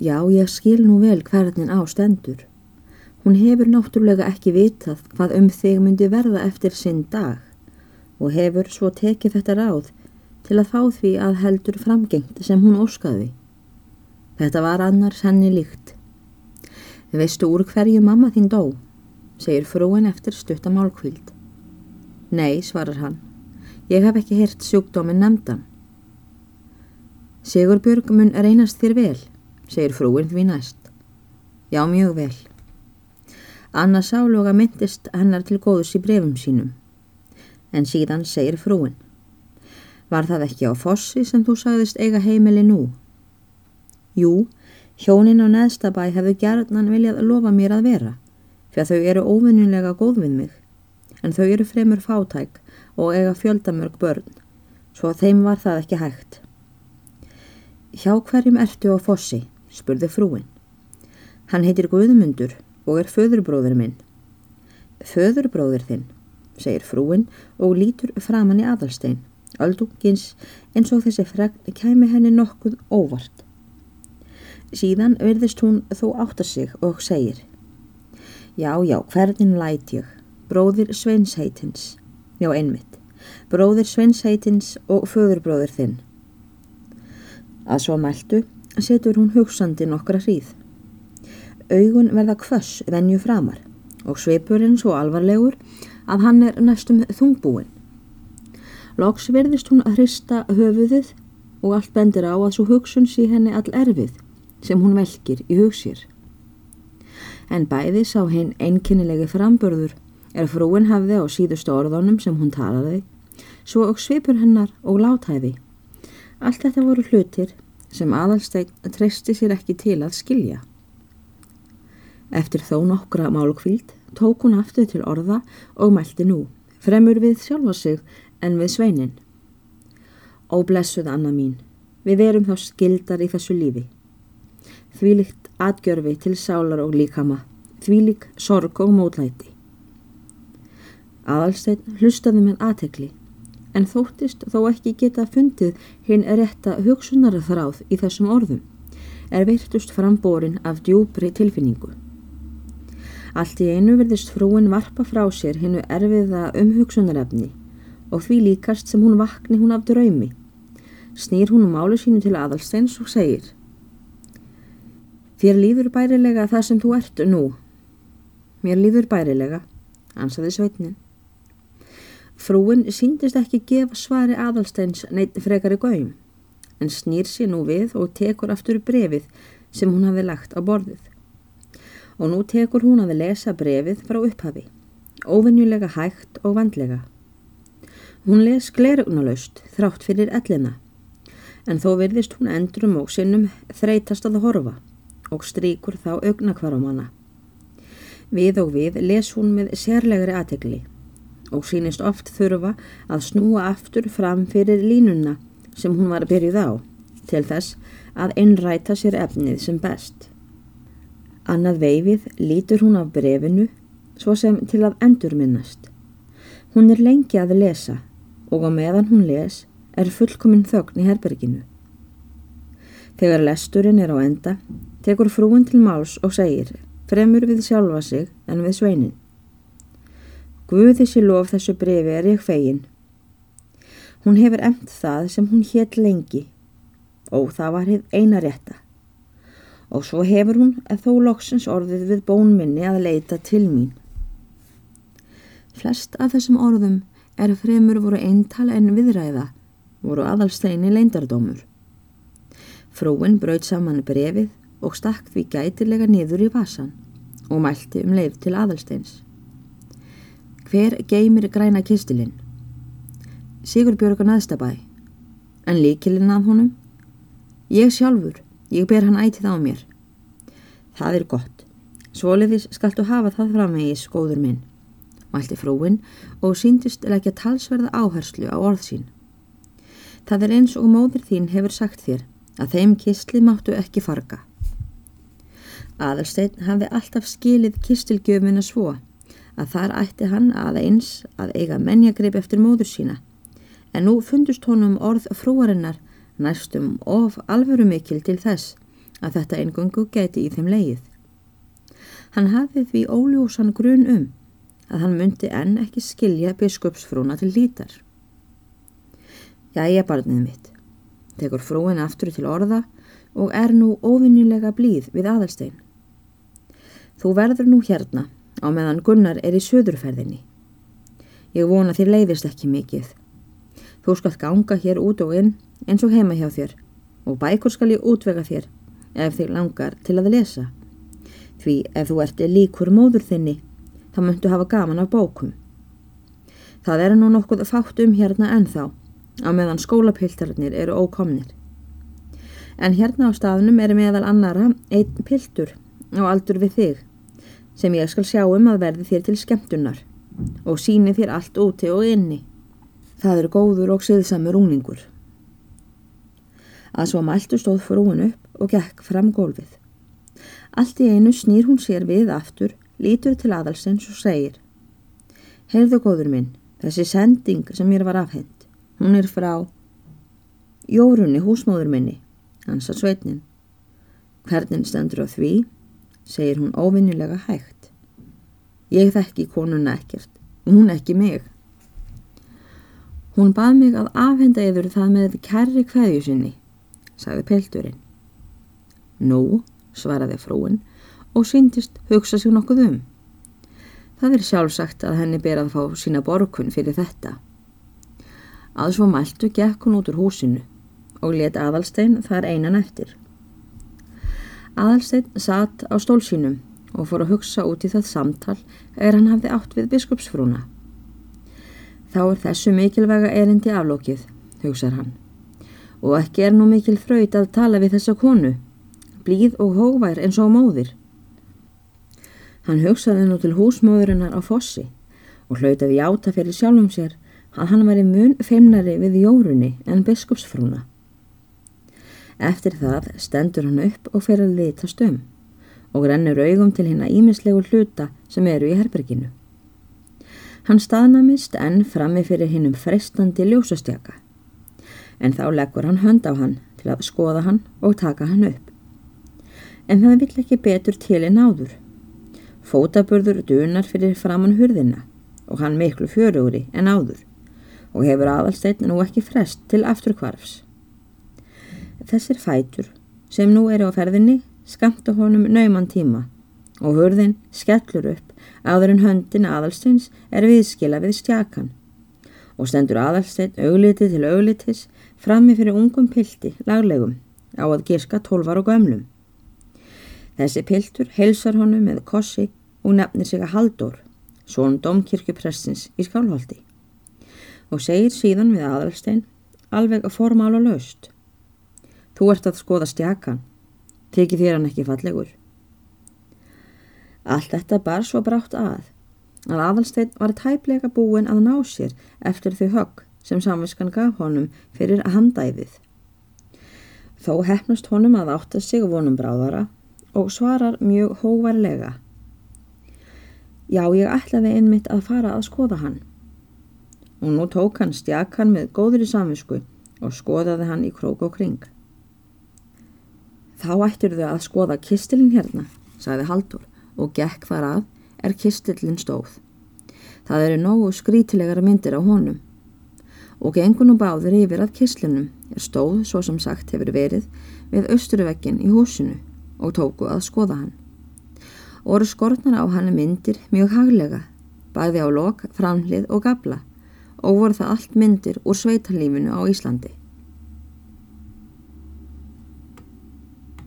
Já, ég skil nú vel hvernig á stendur. Hún hefur náttúrulega ekki vitað hvað um þig myndi verða eftir sinn dag og hefur svo tekið þetta ráð til að fá því að heldur framgengt sem hún óskaði. Þetta var annars henni líkt. Veistu úr hverju mamma þín dó? segir frúin eftir stuttamálkvild. Nei, svarar hann. Ég hef ekki hirt sjúkdóminn nefndan. Sigurbjörg mun reynast þér vel, segir frúin því næst. Já, mjög vel. Anna sáluga myndist hennar til góðus í brefum sínum. En síðan segir frúin. Var það ekki á fossi sem þú sagðist eiga heimili nú? Jú, hjónin á neðstabæ hefðu gerðnan viljað lofa mér að vera, fyrir þau eru óvinnilega góð við mig. En þau eru fremur fátæk og eiga fjöldamörg börn, svo þeim var það ekki hægt. Hjá hverjum ertu á fossi? Spurði frúin. Hann heitir Guðmundur og er föðurbróður minn. Föðurbróður þinn, segir frúin og lítur framann í aðalstein, aldungins eins og þessi fregn kæmi henni nokkuð óvart. Síðan verðist hún þó átta sig og segir Já, já, hvernig læt ég? Bróðir Sveinsheitins. Já, einmitt. Bróðir Sveinsheitins og föðurbróður þinn. Að svo mæltu setur hún hugsandi nokkra hríð. Augun verða kvöss venju framar og sveipurinn svo alvarlegur að hann er næstum þungbúin. Loks verðist hún að hrista höfuðið og allt bendir á að svo hugsun sí henni all erfið sem hún velkir í hugsýr. En bæði sá hinn einkennilegi frambörður er frúin hafði á síðustu orðunum sem hún talaði, svo og svipur hennar og látæði. Allt þetta voru hlutir sem aðalstein treysti sér ekki til að skilja. Eftir þó nokkra málkvíld tók hún aftur til orða og mælti nú, fremur við sjálfa sig en við sveinin. Ó blessuð Anna mín, við verum þá skildar í þessu lífi. Þvílikt atgjörfi til sálar og líkama, þvílik sorg og mótlæti. Aðalstein hlustaði með aðtekli, en þóttist þó ekki geta fundið hinn rétta hugsunarþráð í þessum orðum, er virtust frambórin af djúbri tilfinningu. Allt í einu verðist frúin varpa frá sér hinnu erfiða umhugsunarefni og því líkast sem hún vakni hún af draumi. Snýr hún um málu sínu til aðalsteins og segir Þér líður bærilega það sem þú ert nú. Mér líður bærilega, ansaði sveitnin. Frúin síndist ekki gefa svari aðalsteins neitt frekari gauðum en snýr sér nú við og tekur aftur brefið sem hún hafi lagt á borðið og nú tekur hún að lesa brefið frá upphafi, óvenjulega hægt og vandlega. Hún les glerugnalaust þrátt fyrir ellina, en þó virðist hún endrum og sinnum þreytast að horfa og stríkur þá augnakvarum hana. Við og við les hún með sérlegri aðtegli og sínist oft þurfa að snúa aftur fram fyrir línuna sem hún var að byrjuð á til þess að einræta sér efnið sem best. Annað veifið lítur hún af brefinu svo sem til að endurminnast. Hún er lengi að lesa og á meðan hún les er fullkominn þögn í herberginu. Þegar lesturinn er á enda tekur frúin til máls og segir fremur við sjálfa sig en við sveinin. Guði sér lof þessu brefi er ég fegin. Hún hefur emt það sem hún hétt lengi og það var hitt eina rétta og svo hefur hún að þó loksins orðið við bónminni að leita til mín. Flest af þessum orðum er fremur voru eintala en viðræða, voru aðalsteini leindardómur. Frúin brauð saman brefið og stakk því gætilega niður í vasan og mælti um leif til aðalsteins. Hver geymir græna kistilinn? Sigur Björgun aðstabæ. En líkilinn af honum? Ég sjálfur. Ég ber hann ætið á mér. Það er gott. Svoliðis skaltu hafa það framvegis, góður minn. Mælti frúin og síndist leggja talsverða áherslu á orð sín. Það er eins og móður þín hefur sagt þér að þeim kistli máttu ekki farga. Aðalstein hafði alltaf skilið kistilgjöfuna svo að þar ætti hann að eins að eiga menjagrip eftir móður sína en nú fundust honum orð frúarinnar næstum of alvöru mikil til þess að þetta engungu gæti í þeim leið. Hann hafði því óljósan grun um að hann myndi enn ekki skilja biskupsfrúna til lítar. Jæja barnið mitt, tekur frúin aftur til orða og er nú óvinnilega blíð við aðalstein. Þú verður nú hérna á meðan Gunnar er í söðurferðinni. Ég vona þér leiðist ekki mikið. Þú skalt ganga hér út og inn eins og heima hjá þér og bækur skal ég útvega þér ef þig langar til að lesa. Því ef þú ert líkur móður þinni þá myndu hafa gaman af bókum. Það er nú nokkuð fátt um hérna ennþá á meðan skólapiltarnir eru ókomnir. En hérna á staðnum er meðal annara einn piltur á aldur við þig sem ég skal sjá um að verði þér til skemmtunar og síni þér allt úti og inni. Það er góður og siðsamur unglingur. Að svo mæltu stóð frúin upp og gekk fram gólfið. Allt í einu snýr hún sér við aftur, lítur til aðalsins og segir Heyrðu góður minn, þessi sending sem mér var afhend, hún er frá Jórunni húsmóður minni, hans að sveitnin. Hvernig stendur á því, segir hún óvinnilega hægt. Ég þekki konuna ekkert, hún ekki mig. Hún bað mig að afhenda yfir það með kærri kveðju sinni, sagði pelturinn. Nú, svaraði frúin og syndist hugsa sér nokkuð um. Það er sjálfsagt að henni ber að fá sína borkun fyrir þetta. Að svo mæltu gekk hún út úr húsinu og let aðalstein þar einan eftir. Aðalstein satt á stólsínum og fór að hugsa út í það samtal er hann hafði átt við biskupsfrúna. Þá er þessu mikilvæga erindi aflókið, hugsar hann. Og ekki er nú mikil þraut að tala við þessa konu, blíð og hóvær eins og móðir. Hann hugsaði nú til húsmóðurinnar á fossi og hlautaði áta fyrir sjálfum sér að hann var í mun feimnari við jórunni en biskupsfrúna. Eftir það stendur hann upp og fer að lita stömm og rennur augum til hérna ímislegu hluta sem eru í herberginu. Hann staðnamist enn frammi fyrir hinnum frestandi ljósastjaka. En þá leggur hann hönd á hann til að skoða hann og taka hann upp. En það vill ekki betur til en áður. Fótaburður dunar fyrir framann hurðina og hann miklu fjörugri en áður og hefur aðalsteinn nú ekki frest til afturkvarfs. Þessir fætur sem nú eru á ferðinni skamta honum nauman tíma og hurðin skellur upp áður en höndin aðalsteins er viðskila við stjakan og stendur aðalstein augliti til auglitis frammi fyrir ungum pilti laglegum á að girska tólvar og gömlum. Þessi piltur heilsar honum með kossi og nefnir sig að Haldur, svon domkirkjuprestins í skálholti og segir síðan við aðalstein alveg að formála löst. Þú ert að skoða stjakan, tekið þér hann ekki fallegur. Allt þetta bar svo brátt að að aðalsteinn var tæplega búin að ná sér eftir þau högg sem samviskan gaf honum fyrir að handæfið. Þó hefnust honum að átta sig vonum bráðara og svarar mjög hóvarlega. Já, ég ætlaði einmitt að fara að skoða hann. Og nú tók hann stjakkan með góðri samvisku og skoðaði hann í krók og kring. Þá ættir þau að skoða kistilin hérna, sagði Haldur og gekk þar að er kistillin stóð. Það eru nógu skrítilegar myndir á honum og gengun og báður yfir að kistlinum er stóð svo sem sagt hefur verið við austruvekkin í húsinu og tóku að skoða hann. Óru skortnar á hann myndir mjög haglega, bæði á lok, framlið og gabla og voru það allt myndir úr sveitalífinu á Íslandi.